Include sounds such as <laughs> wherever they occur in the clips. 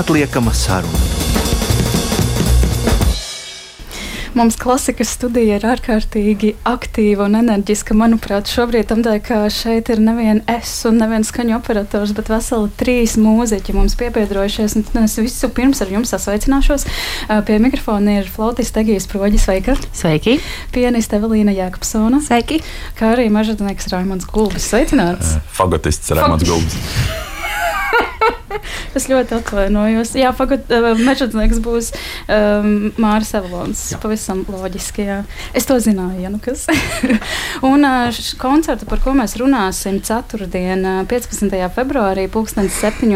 neatliekama saruna. Mums klasikas studija ir ārkārtīgi aktīva un enerģiska. Manuprāt, šobrīd tādēļ, ka šeit ir neviens es un neviens skaņu operators, bet veseli trīs mūziķi mums piebiedrojušies. Es visu pirms ar jums sasveicināšos. Pie mikrofona ir flautiste Egijas Proģis. Sveika! Sveiki! Pianiste Evelīna Jākapsona. Sveiki! Kā arī mažadnieks Raimons Gulbis. Sveicināts! Fagotists Raimons Gulbis. <laughs> <laughs> es ļoti atvainojos. Jā, pagaidiet, uh, mežģīnieks būs um, Mārcis Evolons. Pavisam loģiski. Jā. Es to zināju, ja nu kas. <laughs> un uh, koncertu, par ko mēs runāsim, ceturtdien, uh, 15. februārī, 2007.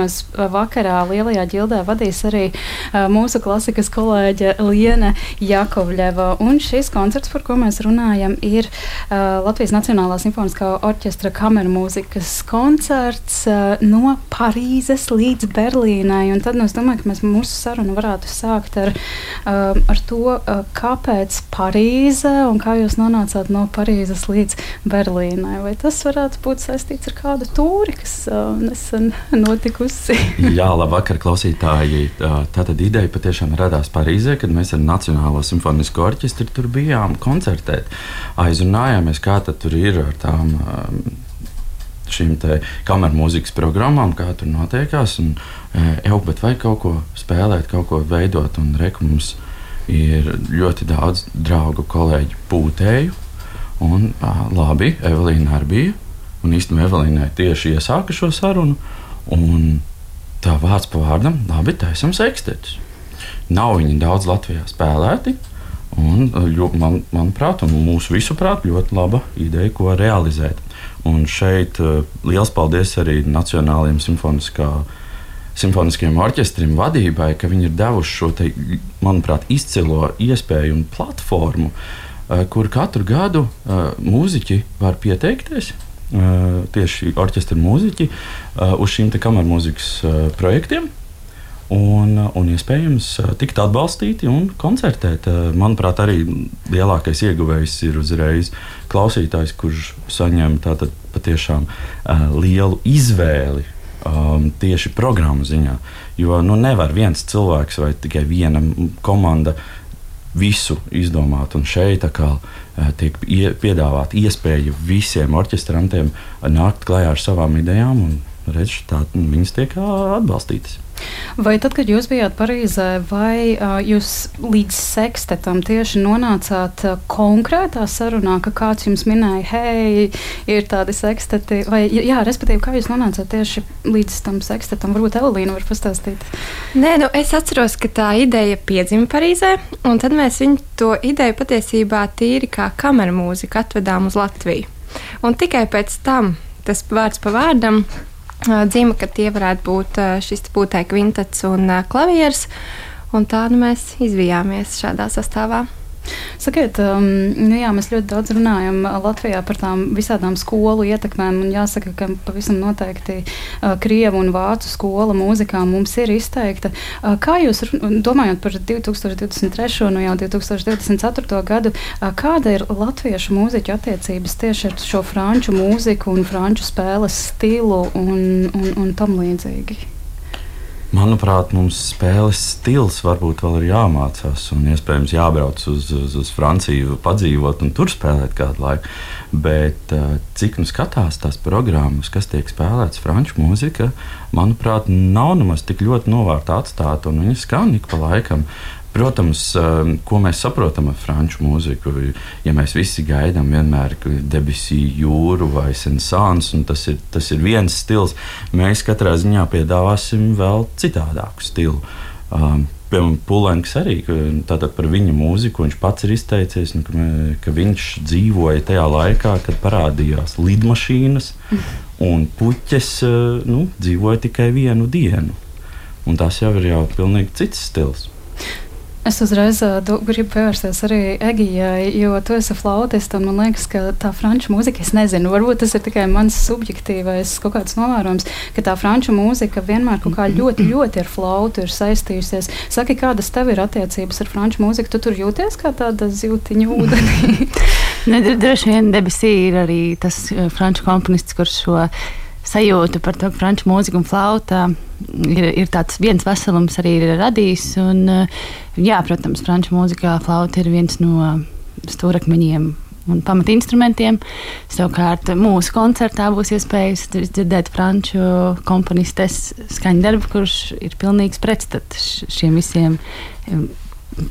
vakarā Lielajā ģildē vadīs arī uh, mūsu klasikas kolēģe Liene Jakovļeva. Un šis koncerts, par ko mēs runājam, ir uh, Latvijas Nacionālā simfoniskā orķestra kameru mūzikas koncerts uh, no Parīzes līdz līdz Berlīnai. Tad nu, es domāju, ka mēs mūsu sarunu varētu sākt ar, uh, ar to, uh, kāpēc Parīze un kā jūs nonācāt no Parīzes līdz Berlīnai. Vai tas varētu būt saistīts ar kādu tūri, kas uh, nesen notikusi? <laughs> Jā, labvakar, klausītāji. Tātad ideja patiešām radās Parīzē, kad mēs ar Nacionālo simfonisko orķestri tur bijām koncertēt. Aizrunājāmies, kā tur ir ar tām. Šīm kameru mūzikas programmām, kā tur notiekās. Un, jau, bet vai kaut ko spēlēt, kaut ko veidot, un mums ir ļoti daudz draugu kolēģu pūtēju. Un, labi, Evelīna arī bija. Un īstenībā Evelīnai tieši iesāka šo sarunu. Un tā vārds pa vārdam, labi, taisam sekstetus. Nav viņi daudz Latvijā spēlēti. Un, man, manuprāt, un mūsu visu prāt, ļoti laba ideja, ko realizēt. Un šeit uh, liels paldies arī Nacionālajiem simfoniskajiem orķestriem vadībai, ka viņi ir devuši šo, te, manuprāt, izcilo iespēju un platformu, uh, kur katru gadu uh, mūziķi var pieteikties. Tieši orķestra mūziķi uz šīm kameru mūzikas projektiem, un, un iespējams tikt atbalstīti un koncertēt. Manuprāt, arī lielākais ieguvējs ir uzreiz klausītājs, kurš saņem tātad patiešām uh, lielu izvēli. Um, tieši programmu ziņā. Jo nu, nevar viens cilvēks vai tikai viena komanda visu izdomāt. Un šeit uh, tiek piedāvāta iespēja visiem orķestrantiem nākt klajā ar savām idejām, un redz, tā, viņas tiek atbalstītas. Vai tad, kad jūs bijāt Parīzē, vai uh, jūs līdz sekstetam tieši nonācāt uh, konkrētā sarunā, ka kāds jums minēja, hei, ir tādi seksteti, vai, jā, respektīvi, kā jūs nonācāt tieši līdz tam sekstetam? Varbūt Evelīna var pastāstīt. Nē, nu, es atceros, ka tā ideja piedzima Parīzē, un tad mēs viņu to ideju patiesībā tīri kā kameru mūziku atvedām uz Latviju. Un tikai pēc tam tas vārds pa vārdam dzīme, ka tie varētu būt šis būtē kvintets un klavieris. Un tā nu, mēs izvijāmies šādā sastāvā. Sakiet, um, nu jā, mēs ļoti daudz runājam Latvijā par tām visādām skolu ietekmēm. Jāsaka, ka pavisam noteikti uh, Krievu un Vācu skola mūzikā mums ir izteikta. Uh, kā jūs domājat par 2023. un nu jau 2024. gadu, uh, kāda ir latviešu mūziķu attiecības tieši ar šo franču mūziku un franču spēles stilu un, un, un tam līdzīgi? Manuprāt, mums spēles stils varbūt vēl ir jāmācās, un iespējams jābrauc uz, uz, uz Franciju, padzīvot un tur spēlēt kādu laiku. Bet eh, cik nu skatās tās programmas, kas tiek spēlētas franču mūzika, manuprāt, nav nemaz tik ļoti novārta atstāta, un viņi skan ik pa laikam. Protams, um, ko mēs saprotam ar franču mūziku, ja mēs visi gaidām vienmēr debesiju jūru vai sensāns, un tas ir, tas ir viens stils, mēs katrā ziņā piedāvāsim vēl citādāku stilu. Um, piemēram, Pūlēns arī par viņa mūziku. Viņš pats ir izteicies, nu, ka, ka viņš dzīvoja tajā laikā, kad parādījās lidmašīnas, un puķis uh, nu, dzīvoja tikai vienu dienu. Un tas jau ir jau pilnīgi cits stils. Es uzreiz uh, gribu pievērsties arī Egijai, jo tu esi flautists. Man liekas, ka tā franču mūzika, es nezinu, varbūt tas ir tikai mans subjektīvais kaut kāds novērojums, ka tā franču mūzika vienmēr kaut kā ļoti, ļoti ar flautu ir saistījusies. Saki, kādas tev ir attiecības ar franču mūziku? Tu tur jūties kā tāda zīltiņa ūdenī? <laughs> Droši vien debesī ir arī tas franču komponists, kurš šo sajūta par to, franču mūzika un flauta ir, ir tāds viens veselums arī ir radījis. Un, jā, protams, franču mūzikā flauta ir viens no stūrakmeņiem un pamatinstrumentiem. Savukārt mūsu koncertā būs iespējas dzirdēt franču komponistes skaņdarbu, kurš ir pilnīgs pretstats šiem visiem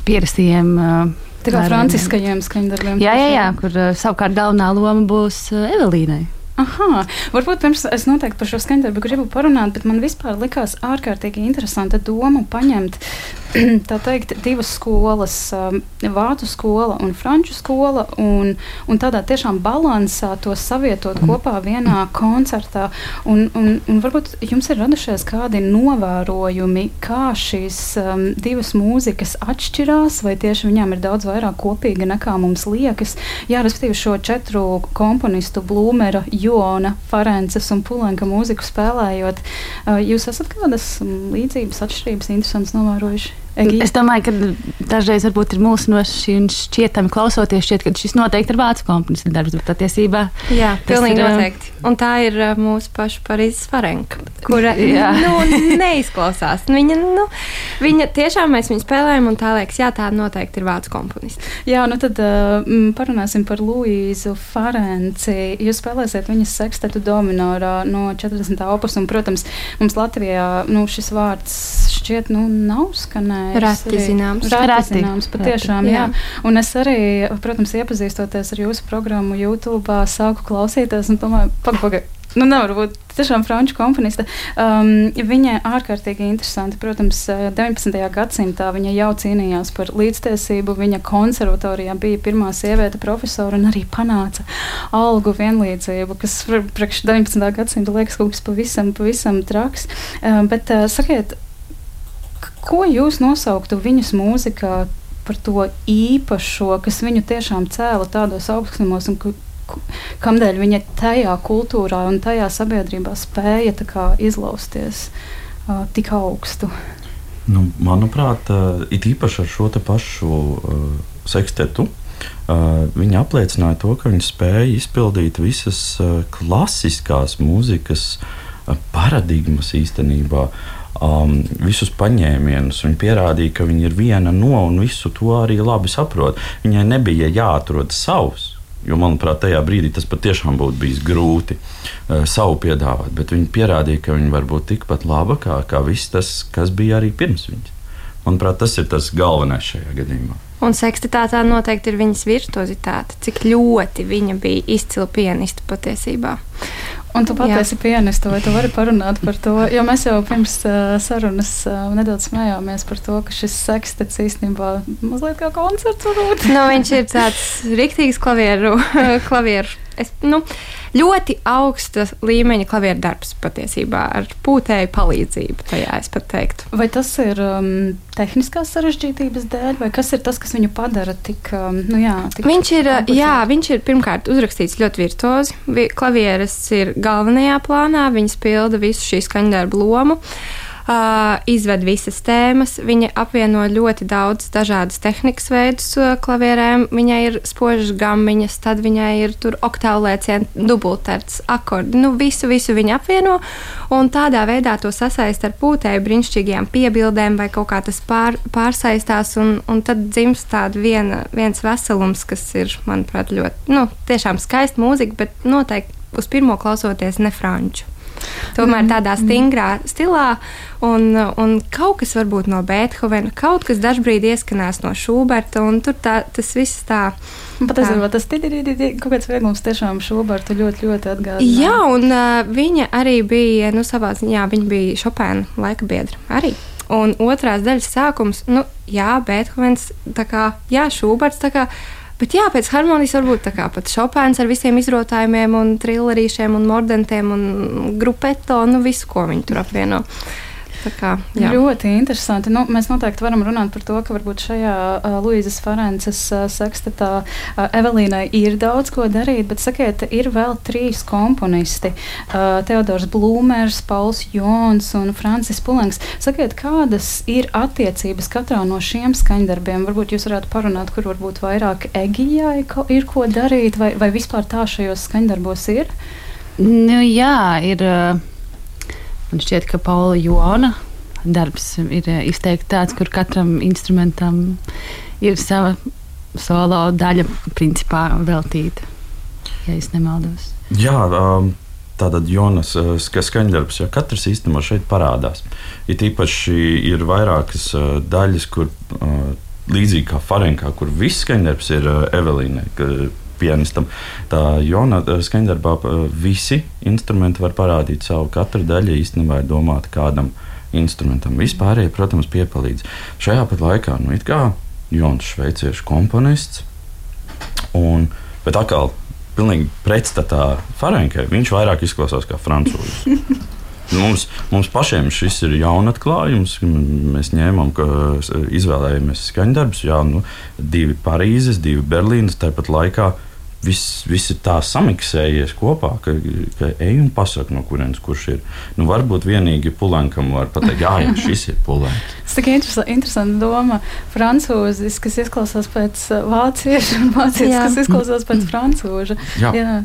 pierastiem. Tā kā franciskajiem skaņdarbiem. Jā, jā, jā, kur savukārt galvenā loma būs Evelīnai. Aha, varbūt pirms es noteikti par šo skaņdarbu gribu parunāt, bet man vispār likās ārkārtīgi interesanta doma paņemt <clears throat> tā teikt, divas skolas, um, vācu skola un franču skola, un, un tādā tiešām balansā to savietot mm. kopā vienā koncertā. Un, un, un varbūt jums ir radušies kādi novērojumi, kā šīs um, divas mūzikas atšķirās, vai tieši viņām ir daudz vairāk kopīga nekā mums liekas. Jā, respektīvi šo četru komponistu, Blūmera, Jona, Ferences un Pulenka mūziku spēlējot, jūs esat kādas līdzības, atšķirības, interesantas novērojuši? Es domāju, ka dažreiz varbūt ir un šķietami klausoties, šķiet, ka šis noteikti ir vācu komponista darbs, bet patiesībā Jā, pilnīgi ir, noteikti. Un tā ir mūsu paša Parīzes Farenka, kura <laughs> nu, neizklausās. Viņa, nu, viņa tiešām mēs viņu spēlējam, un tā liekas, jā, tā noteikti ir vācu komponista. Jā, nu tad uh, parunāsim par Luīzu Farenci. Jūs spēlēsiet viņas sekstetu dominorā no 40. opus, un, protams, mums Latvijā nu, šis vārds šķiet, nu, nav skanējis Reti zināms. Reti zināms, patiešām, jā. jā. Un es arī, protams, iepazīstoties ar jūsu programmu YouTube, sāku klausīties un domāju, pagaidi. Nu, nevar būt tiešām franču komponiste. Um, viņa ir ārkārtīgi interesanti. Protams, 19. gadsimtā viņa jau cīnījās par līdztiesību. Viņa konservatorijā bija pirmā sieviete profesora un arī panāca algu vienlīdzību, kas priekš 19. gadsimta liekas kaut kas pavisam, pavisam traks. Um, bet uh, sakiet, Ko jūs nosauktu viņas mūzikā par to īpašo, kas viņu tiešām cēla tādos augstumos un kamdēļ viņa tajā kultūrā un tajā sabiedrībā spēja kā, izlausties uh, tik augstu? Nu, manuprāt, uh, it īpaši ar šo pašu uh, sekstetu. Uh, viņa apliecināja to, ka viņa spēja izpildīt visas uh, klasiskās mūzikas uh, paradigmas īstenībā. Uh, um, visus paņēmienus. Viņa pierādīja, ka viņa ir viena no un visu to arī labi saprot. Viņai nebija jāatrod savs. Jo, manuprāt, tajā brīdī tas patiešām būtu bijis grūti uh, savu piedāvāt. Bet viņi pierādīja, ka viņi var būt tikpat laba kā, kā viss tas, kas bija arī pirms viņas. Manuprāt, tas ir tas galvenais šajā gadījumā. Un sekstitātā noteikti ir viņas virtuozitāte, cik ļoti viņa bija izcila pianiste patiesībā. Un tu pati esi pianists, vai tu vari parunāt par to? Jo mēs jau pirms uh, sarunas uh, nedaudz smējāmies par to, ka šis sekstets īstenībā mazliet kā koncerts varbūt. nu, viņš ir tāds riktīgs klavieru, <laughs> klavieru es, nu, ļoti augsta līmeņa klavieru darbs patiesībā ar pūtēju palīdzību. Tajā es pat teiktu. Vai tas ir um, tehniskās sarežģītības dēļ, vai kas ir tas, kas viņu padara tik, um, nu jā, tik viņš ir, komplicēt? jā, viņš ir pirmkārt uzrakstīts ļoti virtuozi. Klavieres ir galvenajā plānā, viņas pilda visu šī skaņdarbu lomu. Uh, uh, izved visas tēmas. Viņa apvieno ļoti daudz dažādas tehnikas veidus uh, klavierēm. Viņai ir spožas gamiņas, tad viņai ir tur oktāvlēcieni, dubultērts, akordi. Nu, visu, visu viņa apvieno un tādā veidā to sasaist ar pūtēju brīnišķīgajām piebildēm vai kaut kā tas pār, pārsaistās un, un tad dzimst viena, viens veselums, kas ir, manuprāt, ļoti, nu, tiešām skaista mūzika, bet noteikti uz pirmo klausoties ne franču. Tomēr tādā mm. stingrā stilā, un, un kaut kas varbūt no Beethovena, kaut kas dažkārt ieskanās no Šuberta, un tur tā, tas viss tā. Patiesībā tas ir kaut kāds vieglums tiešām Šubertu ļoti, ļoti atgādina. Jā, un uh, viņa arī bija, nu, savā ziņā, viņa bija Šopēna laika biedra arī. Un otrās daļas sākums, nu, jā, Beethovens, tā kā, jā, Šuberts, tā kā Bet jā, pēc harmonijas varbūt tā kā pat Šopēns ar visiem izrotājumiem, un trillerīšiem, un mordentiem, un grupeto, nu visu, ko viņi tur apvieno. Kā, jā. ļoti interesanti. Nu, mēs noteikti varam runāt par to, ka varbūt šajā uh, Luīzes Ferences uh, sekstetā uh, Evelīnai ir daudz ko darīt, bet sakiet, ir vēl trīs komponisti uh, - Teodors Blūmers, Pauls Jons un Francis Pulenks. Sakiet, kādas ir attiecības katrā no šiem skaņdarbiem? Varbūt jūs varētu parunāt, kur varbūt vairāk Egijai ir ko darīt, vai, vai vispār tā šajos skaņdarbos ir? Nu, jā, ir. Man šķiet, ka Paula Jona darbs ir izteikti tāds, kur katram instrumentam ir sava solo daļa, principā veltīta. Ja es nemaldos. Jā, um, tātad Jonas skaņdarbs, jo katrs īstenībā šeit parādās. Ir īpaši ir vairākas daļas, kur līdzīgi kā Farenkā, kur viss skaņdarbs ir Evelīnai pianistam. Tā Jona skaņdarbā visi instrumenti var parādīt savu. Katra daļa īstenībā ir domāta kādam instrumentam. Vispārējie, protams, piepalīdz. Šajā pat laikā, nu, it kā Jons šveiciešu komponists, un, bet atkal pilnīgi pretstatā Farenkai, viņš vairāk izklausās kā francūzs. <laughs> Mums, mums pašiem šis ir jauns atklājums. Mēs ņēmām, ka izvēlējāmies skaņdarbus. Jā, nu, divi Parīzes, divi Berlīnas, tāpat laikā viss, viss ir tā samiksējies kopā, ka, ka ej un pasaka, no kurienes kurš ir. Nu, varbūt vienīgi Pulankam var pateikt, jā, jā šis ir Pulanks. <laughs> Tas ir interesanti doma. Francūzis, kas izklausās pēc uh, vācieša, un <laughs> vācietis, kas izklausās pēc francūža. Jā. Jā.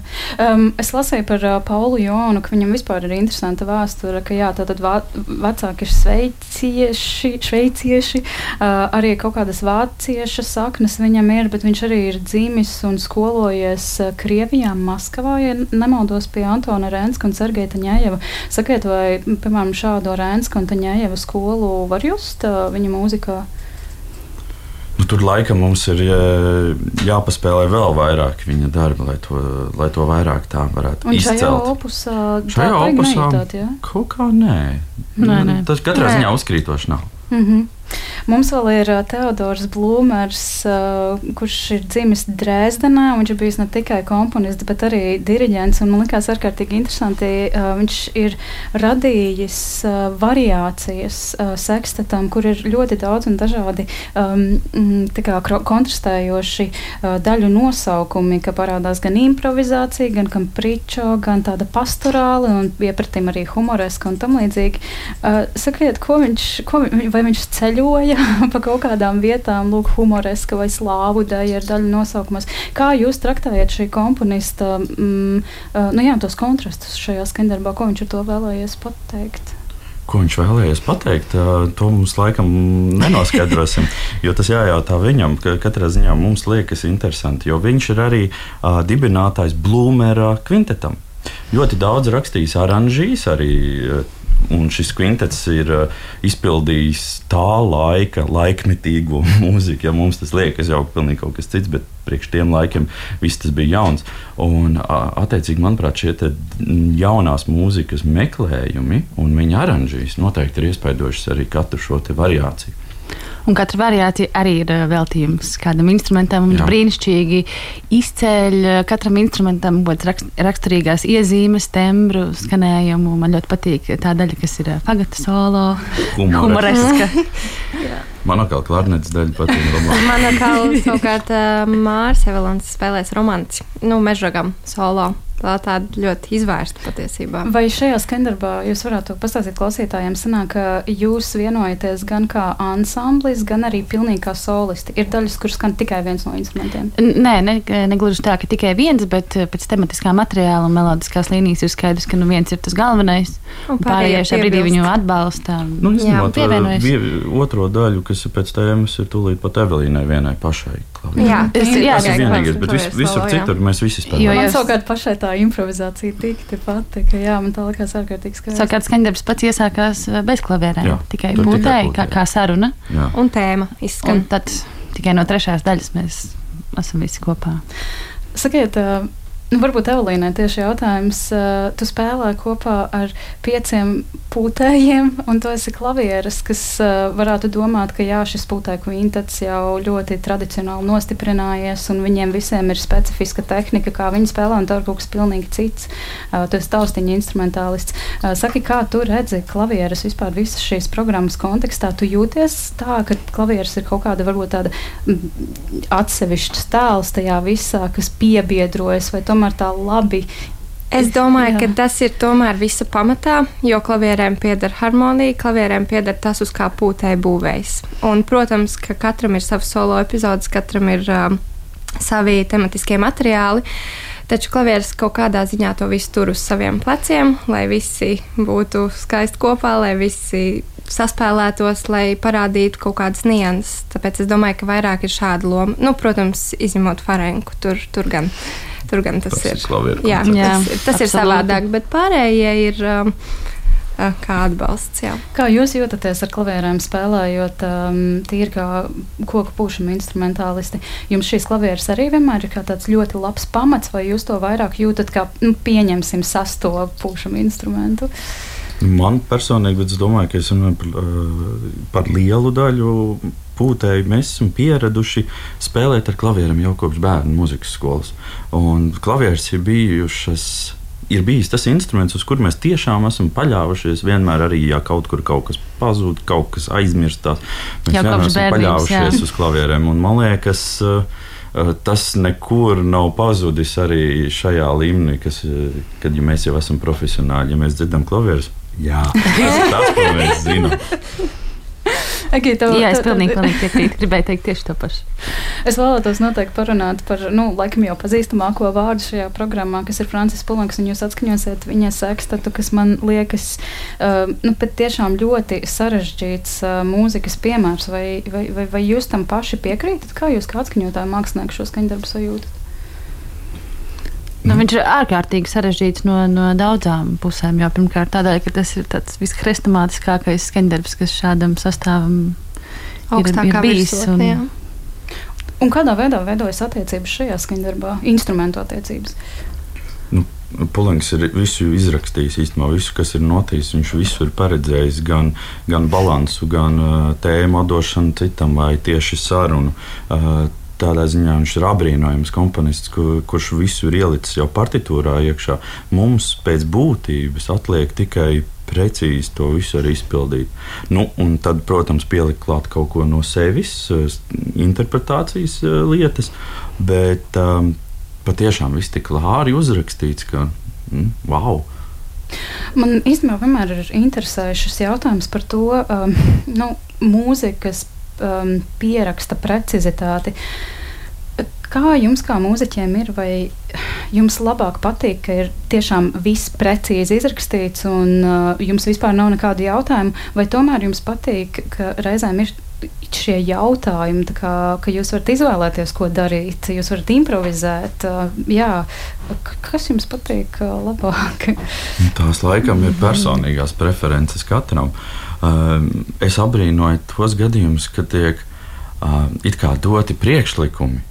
Um, es lasīju par uh, Paulu Jonu, ka viņam vispār ir interesanta vēsture, ka jā, tātad vā, vecāki ir šveicieši, šveicieši uh, arī kaut kādas vācieša saknes viņam ir, bet viņš arī ir dzimis un skolojies mācījies eh, Krievijā, Maskavā, ja nemaldos pie Antona Rēnska un Sergeja Taņējeva. Sakiet, vai, piemēram, šādu Rēnska un Taņējeva skolu var just eh, viņa mūzikā? Nu, tur laikam mums ir jā, jāpaspēlē vēl vairāk viņa darba, lai to, lai to vairāk tā varētu un izcelt. Šajā opusā, šajā opusā kaut kā nē. nē, nē. Tas katrā ziņā uzkrītoši nav. Mm -hmm. Mums vēl ir Teodors Blūmers, kurš ir dzimis Dresdenē. Viņš ir bijis ne tikai komponists, bet arī diriģents. Man liekas, ārkārtīgi interesanti. Viņš ir radījis variācijas sekstetam, kur ir ļoti daudz un dažādi um, kā, kontrastējoši daļu nosaukumi, ka parādās gan improvizācija, gan kampričo, gan tāda pastorāla un iepratim arī humoreska un tam līdzīgi. Uh, sakiet, ko viņš, ko, vai viņš ceļoja? <laughs> pa kaut kādām vietām, lūk, humoreska vai slāvu daļa ir daļa nosaukumos. Kā jūs traktējat šī komponista, mm, nu jā, tos kontrastus šajā skandarbā, ko viņš ar to vēlējies pateikt? Ko viņš vēlējies pateikt, to mums laikam nenoskaidrosim. <laughs> Jo tas jājautā viņam, ka katrā ziņā mums liekas interesanti, jo viņš ir arī uh, dibinātājs Blūmera kvintetam. Ļoti daudz rakstījis oranžīs, arī Un šis kvintets ir uh, izpildījis tā laika, laikmetīgo <laughs> mūziku. Ja mums tas liekas jau pilnīgi kaut kas cits, bet priekš tiem laikiem viss tas bija jauns. Un, attiecīgi, manuprāt, šie jaunās mūzikas meklējumi un viņa oranžīs noteikti ir iespaidojuši arī katru šo variāciju. Un katra variācija arī ir eh, veltījums kādam instrumentam. Viņš brīnišķīgi izceļ eh, katram instrumentam raksturīgās iezīmes, tembru, skanējumu. Man ļoti patīk tā daļa, kas ir eh, solo, humoreska. <laughs> Man atkal klarnetes daļa patīk. Man atkal savukārt Mārcis Evelons spēlēs romanci, nu, mežragam solo. Tā tāda ļoti izvērsta patiesībā. Vai šajā skandarbā jūs varētu pastāstīt klausītājiem, sanāk, ka jūs vienojaties gan kā ansamblis, gan arī pilnīgi kā solisti? Ir daļas, kuras skan tikai viens no instrumentiem? Nē, ne, negluži tā, ka tikai viens, bet eh, pēc tematiskā materiāla un melodiskās līnijas ir skaidrs, ka nu viens ir tas galvenais. Un pārējie šajā brīdī viņu atbalsta. Nu, jā, pievienojas. Otro daļu, kas ir pēc tēmas, ir tūlīt pat Evelīnai vienai pašai. Klaviņai. Jā, tas ir vienīgais, bet vis, visur citur mēs visi spēlējam. Jo man savukārt pašai tā tā improvizācija tik pati, ka jā, man tā likās ārkārtīgi skaisti. Savukārt skaņdarbs pats iesākās eh, bez klavierēm, tikai pūtēji, kā, kā saruna. Jā. Un tēma izskan. Un tad tikai no trešās daļas mēs esam visi kopā. Sakiet, uh, Nu, varbūt Evelīnai tieši jautājums. Uh, tu spēlē kopā ar pieciem pūtējiem, un tu esi klavieres, kas uh, varētu domāt, ka jā, šis pūtēju kvintets jau ļoti tradicionāli nostiprinājies, un viņiem visiem ir specifiska tehnika, kā viņi spēlē, un tā ir kaut kas pilnīgi cits. Uh, tu esi taustiņa instrumentālists. Saki, kā tu redzi klavieres vispār visas šīs programmas kontekstā? Tu jūties tā, ka klavieres ir kaut kāda varbūt tāda atsevišķa tēls tajā visā, kas piebiedrojas, vai tomēr tomēr tā labi. Es domāju, Jā. ka tas ir tomēr visa pamatā, jo klavierēm pieder harmonija, klavierēm pieder tas, uz kā pūtēji būvējs. Un, protams, ka katram ir savs solo epizodes, katram ir um, savi tematiskie materiāli. Taču klavieris kaut kādā ziņā to visu tur uz saviem pleciem, lai visi būtu skaisti kopā, lai visi saspēlētos, lai parādītu kaut kādas nianses. Tāpēc es domāju, ka vairāk ir šāda loma. Nu, protams, izņemot Farenku, tur, tur gan. Tur gan tas, tas ir. ir jā, jā, tas, tas absolūti. ir savādāk, bet pārējie ir um, kā atbalsts. Jā. Kā jūs jūtaties ar klavierēm spēlējot um, tīri kā koku pūšana instrumentālisti? Jums šīs klavieres arī vienmēr ir tāds ļoti labs pamats, vai jūs to vairāk jūtat kā, nu, pieņemsim, sasto pūšanu instrumentu? Man personīgi, es domāju, ka es runāju par, par lielu daļu pūtēji mēs esam pieraduši spēlēt ar klavieriem jau kopš bērnu mūzikas skolas. Un klavieres ir bijušas ir bijis tas instruments, uz kuru mēs tiešām esam paļāvušies. Vienmēr arī, ja kaut kur kaut kas pazūd, kaut kas aizmirstās, mēs jau vienmēr esam paļāvušies jā. uz klavierēm. Un man liekas, uh, uh, tas nekur nav pazudis arī šajā līmenī, kas, uh, kad ja mēs jau esam profesionāļi. Ja mēs dzirdam klavierus, jā, tas ir tas, ko mēs zinām. <laughs> Okay, tev, Jā, es pilnīgi, pilnīgi piekrītu. Gribēju teikt tieši to pašu. Es vēlētos noteikti parunāt par, nu, laikam jau pazīstamāko vārdu šajā programmā, kas ir Francis Pulanks, un jūs atskaņosiet viņa sekstatu, kas man liekas, uh, nu, tiešām ļoti sarežģīts uh, mūzikas piemērs. Vai, vai, vai, vai jūs tam paši piekrītat? Kā jūs kā atskaņotāji mākslinieki šo skaņdarbu sajūtat? Nu, viņš ir ārkārtīgi sarežģīts no, no daudzām pusēm. Jau pirmkārt, tādēļ, ka tas ir tāds viskrestomātiskākais skaņdarbs, kas šādam sastāvam Augstākā ir, ir bijis. Un, jā. un kādā veidā veidojas attiecības šajā skaņdarbā, instrumentu attiecības? Nu, Pulings ir visu izrakstījis, īstenībā visu, kas ir noticis. Viņš visu ir paredzējis, gan, gan balansu, gan uh, tēmu atdošanu citam, vai tieši sarunu. Uh, Tādā ziņā viņš ir apbrīnojams komponists, kur, kurš visu ir ielicis jau partitūrā iekšā. Mums pēc būtības atliek tikai precīzi to visu arī izpildīt. Nu, un tad, protams, pielikt klāt kaut ko no sevis, interpretācijas eh, lietas, bet um, patiešām viss tik klāri uzrakstīts, ka mm, wow! Man īstenībā vienmēr ir interesējušas jautājums par to, um, nu, mūzikas um, pieraksta precizitāti. Kā jums, kā mūziķiem, ir? Vai jums labāk patīk, ka ir tiešām viss precīzi izrakstīts un uh, jums vispār nav nekādu jautājumu, vai tomēr jums patīk, ka reizēm ir šie jautājumi, kā, ka jūs varat izvēlēties, ko darīt, jūs varat improvizēt. Uh, jā, kas jums patīk uh, labāk? Tās laikam ir personīgās preferences katram. Uh, es abrīnoju tos gadījumus, kad tiek it kā doti priekšlikumi.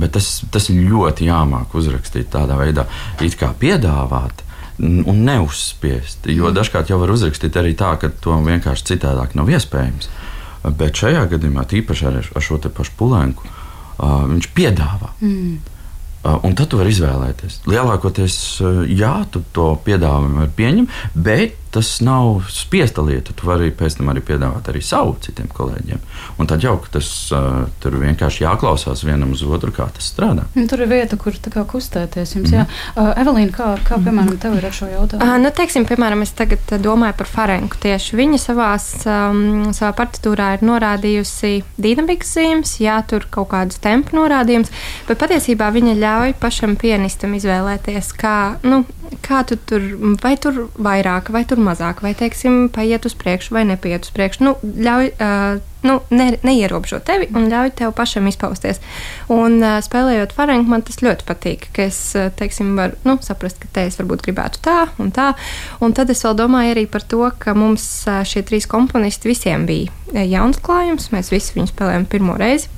Bet tas, tas ļoti jāmāk uzrakstīt tādā veidā, it kā piedāvāt, un neuzspiest. Jo mm. dažkārt jau var uzrakstīt arī tā, ka to vienkārši citādāk nav iespējams. Bet šajā gadījumā, tīpaši ar, ar šo pašu pulenku, uh, viņš piedāvā. Mm. Uh, un tad tu vari izvēlēties. Lielākoties, uh, jā, tu to piedāvājumu vari pieņemt, bet tas nav spiesta lieta. Tu vari pēc tam arī piedāvāt arī savu citiem kolēģiem. Un tad jau tas uh, tur vienkārši jāklausās vienam uz otru, kā tas strādā. Un tur ir vieta, kur kā, kustēties. Jums, mm -hmm. uh, Evelīna, kā, kā piemēram tev ir ar šo jautājumu? Uh, nu, teiksim, piemēram, es tagad domāju par Farenku. Tieši viņa savās, um, savā partitūrā ir norādījusi dinamikas zīmes, jā, tur kaut kādas tempu norādījumus, bet patiesībā viņa ļauj pašam pianistam izvēlēties, kā, nu, kā tu tur, vai tur vairāk, vai tur mazāk, vai, teiksim, paiet uz priekšu, vai nepaiet uz priekšu. Nu, ļauj, uh, nu, ne, neierobežo tevi un ļauj tev pašam izpausties. Un uh, spēlējot farenku, man tas ļoti patīk, ka es, teiksim, varu nu, saprast, ka te es varbūt gribētu tā un tā. Un tad es vēl domāju arī par to, ka mums šie trīs komponisti visiem bija jauns klājums. Mēs visi viņu spēlējam pirmo reizi.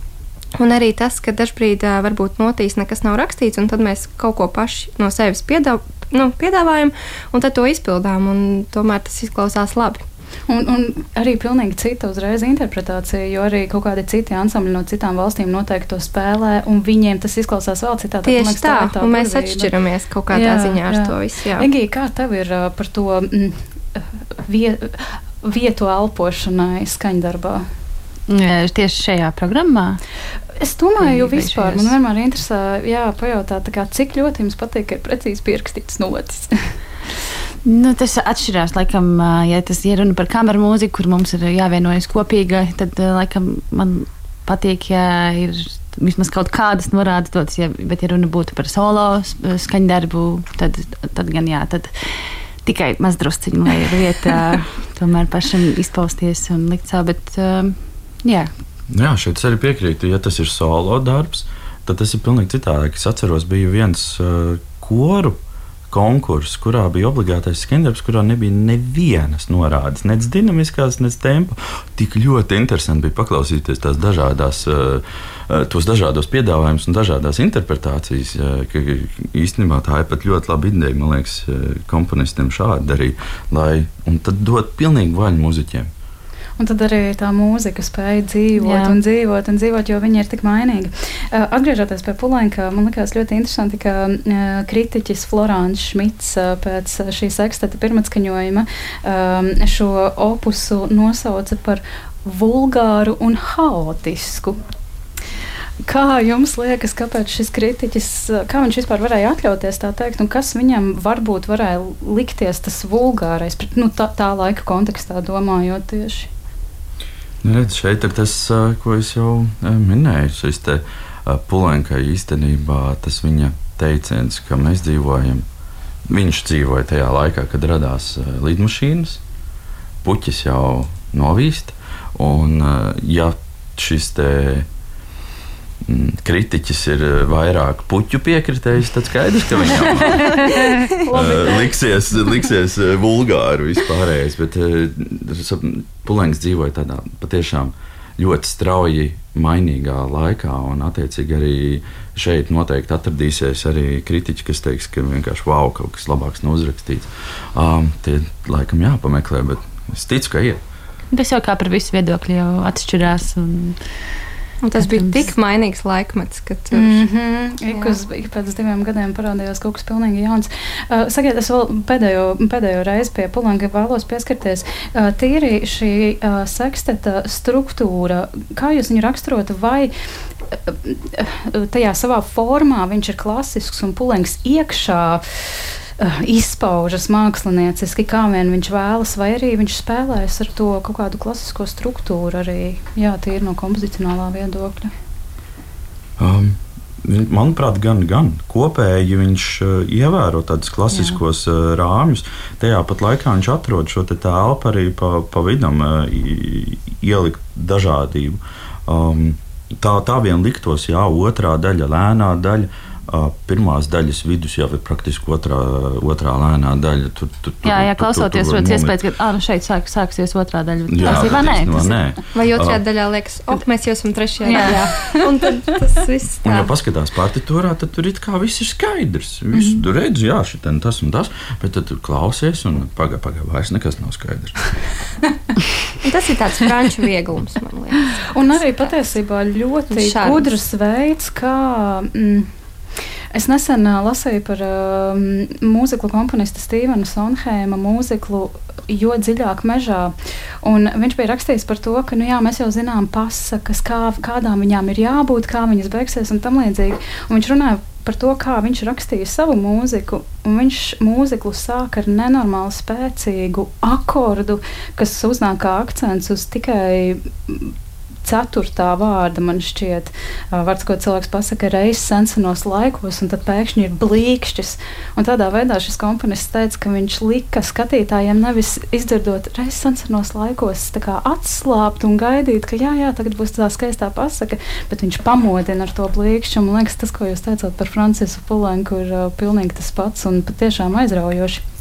Un arī tas, ka dažkārt varbūt notīs nekas nav rakstīts, un tad mēs kaut ko paši no sevis piedāvājam nu, piedāvājam, un tad to izpildām. Tomēr tas izklausās labi. Un, un arī pilnīgi cita uzreiz interpretācija, jo arī kaut kādi citi ansambļi no citām valstīm noteikti to spēlē, un viņiem tas izklausās vēl citādi. Tieši liekas, tā, tā, tā un mēs atšķiramies kaut kādā jā, ziņā ar jā. to visu. Egī, kā tev ir uh, par to mm, vie, vietu elpošanai skaņdarbā? Tieši šajā programmā. Es domāju, ka vispār man vienmēr interesē, jā, pajautāt, kā, cik ļoti jums patīk, ka ir precīzi pierakstīts notis. <laughs> Nu, tas atšķirās. Laikam, ja tas ir runa par kameru mūziku, kur mums ir jāvienojas kopīgi, tad laikam, man patīk, ja ir vismaz kaut kādas norādes dotas. Ja, bet, ja runa būtu par solo skaņdarbu, tad, tad gan jā. Tad, Tikai maz drusciņi, lai ir vieta <laughs> tomēr pašam izpausties un likt savu. Bet, um, jā. jā, šeit arī piekrītu. Ja tas ir solo darbs, tad tas ir pilnīgi citādāk. Es atceros, bija viens uh, koru uh, konkurss, kurā bija obligātais skandarbs, kurā nebija nevienas norādes, nec dinamiskās, nec tempa. Tik ļoti interesanti bija paklausīties tās dažādās, eh, eh, tos dažādos piedāvājumus un dažādās interpretācijas. Eh, ka īstenībā tā ir pat ļoti laba ideja, man liekas, komponistiem šādi darīt, lai un tad dot pilnīgi vaļu muzeķiem. Un tad arī tā mūzika spēja dzīvot Jā. un dzīvot un dzīvot, jo viņa ir tik mainīga. Uh, atgriežoties pie Pulenka, man liekas ļoti interesanti, ka uh, kritiķis Florāns Šmits uh, pēc šī seksteta pirmatskaņojuma um, šo opusu nosauca par vulgāru un haotisku. Kā jums liekas, kāpēc šis kritiķis, kā viņš vispār varēja atļauties tā teikt, un kas viņam varbūt varēja likties tas vulgārais, nu, tā, tā laika kontekstā domājot tieši? Redz, šeit ir tas, ko es jau minēju. Šis te Pulenka īstenībā tas viņa teiciens, ka mēs dzīvojam. Viņš dzīvoja tajā laikā, kad radās lidmašīnas, puķis jau novīst. Un, ja šis te kritiķis ir eh, vairāk puķu piekritējis, tad skaidrs, ka viņam <laughs> uh, liksies, liksies eh, vulgāri vispārējais. Bet Pulēns dzīvoja tādā patiešām ļoti strauji mainīgā laikā, un attiecīgi arī šeit noteikti atradīsies arī kritiķi, kas teiks, ka vienkārši wow, kaut kas labāks nav uzrakstīts. Um, tie laikam jāpameklē, bet es ticu, ka ir. Tas jau kā par visu viedokļu jau atšķirās. Un... Un tas bija tik mainīgs laikmets, ka tur mm -hmm. ik uz, ik pēc diviem gadiem parādījās kaut kas pilnīgi jauns. Uh, sakiet, es vēl pēdējo, pēdējo reizi pie Pulanga vēlos pieskarties. Uh, tīri šī uh, seksteta struktūra, kā jūs viņu raksturotu, vai uh, tajā savā formā viņš ir klasisks un Pulangs iekšā? Uh, izpaužas mākslinieciski, kā vien viņš vēlas, vai arī viņš spēlēs ar to kaut kādu klasisko struktūru, arī jā, tīri no kompozicionālā viedokļa. Um. Manuprāt, gan, gan kopēji viņš uh, ievēro tādus klasiskos Jā. uh, rāmjus. Tajā pat laikā viņš atrod šo telpu arī pa, pa vidam, ielikt dažādību. Um, tā, tā vien liktos, jā, otrā daļa, lēnā daļa. Pirmās daļas vidus jau ir praktiski otrā, otrā lēnā daļa. Tur, tur, jā, jā, klausoties, rodas iespējas, ka ah, nu šeit sāk, sāksies otrā daļa. Jā, tā nē, tas nē. Vai otrajā uh, daļā liekas, oh, mēs jau esam trešajā jā. daļā. <laughs> Un tad tas viss tā. Un, ja paskatās partitūrā, tad tur it kā viss ir skaidrs. Viss, mm -hmm. Tu redzi, jā, šitien tas un tas, bet tad klausies un pagaidi, pagaidi, vairs nekas nav skaidrs. <laughs> tas ir tāds franču vieglums, man liekas. Un arī patiesībā ļoti gudrs veids, kā. Mm, Es nesen uh, lasīju par uh, mūziklu komponista Stevena Sonheima mūziklu Jo dziļāk mežā. Un viņš bija rakstījis par to, ka nu, jā, mēs jau zinām pasakas, kā, kādām viņām ir jābūt, kā viņas beigsies un tam līdzīgi. Un viņš runāja par to, kā viņš rakstīja savu mūziku. Viņš mūziku sāka ar nenormāli spēcīgu akordu, kas uznāk kā akcents uz tikai ceturtā vārda, man šķiet, vārds, ko cilvēks pasaka reizes sensenos laikos, un tad pēkšņi ir blīkšķis. Un tādā veidā šis komponists teica, ka viņš lika skatītājiem nevis izdzirdot reizes sensenos laikos, atslābt un gaidīt, ka jā, jā, tagad būs tā skaistā pasaka, bet viņš pamodina ar to blīkšķi. Man liekas, tas, ko jūs teicāt par Francisu Pulenku, ir uh, pilnīgi tas pats un patiešām aizraujoši.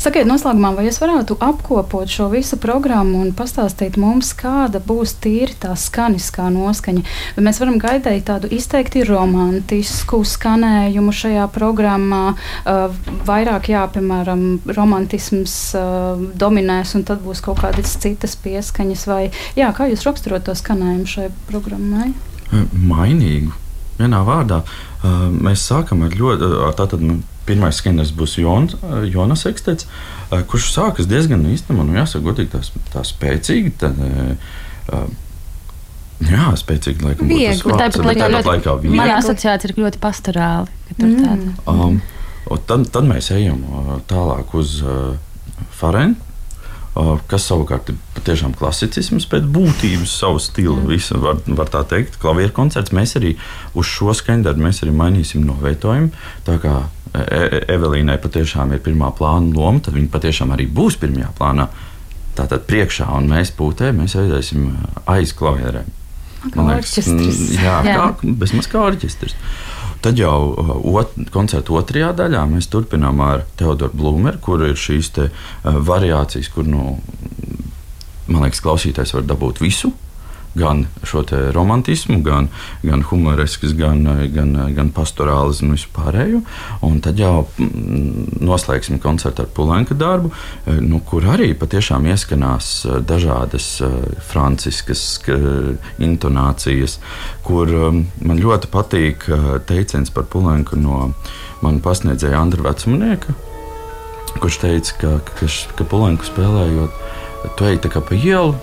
Sakiet, noslēgumā, vai jūs varētu apkopot šo visu programmu un pastāstīt mums, kāda būs tīri tā skaniskā noskaņa? Vai mēs varam gaidīt tādu izteikti romantisku skanējumu šajā programmā, uh, vairāk, jā, piemēram, romantisms uh, dominēs un tad būs kaut kādas citas pieskaņas, vai jā, kā jūs raksturot to skanējumu šai programmai? Mainīgu. Vienā vārdā uh, mēs sākam ar ļoti tādu Pirmais skaners būs Jons, Jonas Ekstets, eh, kurš sākas diezgan īstenībā, nu, jāsaka, godīgi, tā, tā spēcīgi. Tā, uh, Jā, spēcīgi laikam. Viegli, bet tāpat laikā, tāpat laikā viegli. Manā asociācija ir ļoti pastorāli. Mm. Um, tad, tad mēs ejam tālāk uz uh, Farenu. Kas savukārt ir patiešām klasicisms pēc būtības, savu stilu. Mm. Visu var, var tā teikt, klavieru koncerts. Mēs arī uz šo skaņdarbu mēs arī mainīsim novietojumu. Tā kā e, e Evelīnai patiešām ir pirmā plāna loma, tad viņa patiešām arī būs pirmajā plānā. Tātad priekšā, un mēs pūtē, mēs aiziesim aiz klavierēm. Man liekas, jā, jā. Kā, bezmaz kā orķestris. Tad jau uh, ot, koncerta otrajā daļā mēs turpinām ar Teodoru Blūmeru, kur ir šīs te, uh, variācijas, kur nu, man liekas, klausītājs var dabūt visu gan šo romantismu, gan, gan humorisks, gan, gan, gan pastorālis un visu pārējo. Un tad jau mm, noslēgsim koncertu ar Pulenka darbu, eh, nu, kur arī patiešām ieskanās eh, dažādas eh, franciskas intonācijas, kur man ļoti patīk teiciens par Pulenku no mana pasniedzēja Andra Vecmanieka, kurš teica, ka, ka, ka Pulenku spēlējot, tu ej tā kā pa ielu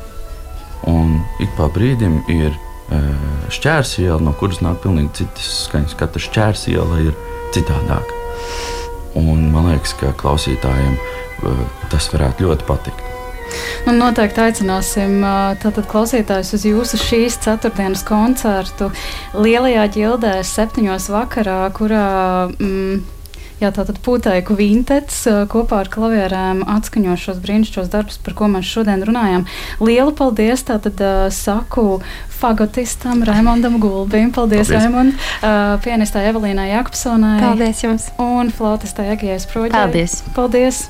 Un ik pa brīdim ir šķērs iela, no kuras nāk pilnīgi citas skaņas. Katra šķērs iela ir citādāka. Un man liekas, ka klausītājiem tas varētu ļoti patikt. Nu, noteikti aicināsim tātad, klausītājus uz jūsu šīs ceturtdienas koncertu Lielajā ģildē, septiņos vakarā, kurā. Mm, Jā, tātad pūtēku vintets kopā ar klavierēm atskaņo šos brīnišķīgos darbus, par ko mēs šodien runājam. Lielu paldies tātad saku fagotistam Raimondam Gulbim. Paldies, paldies. Raimond, uh, pianistai Evelīnai Jakobsonai. Paldies jums! Un flautistai Egijas Proģai. Paldies! Paldies!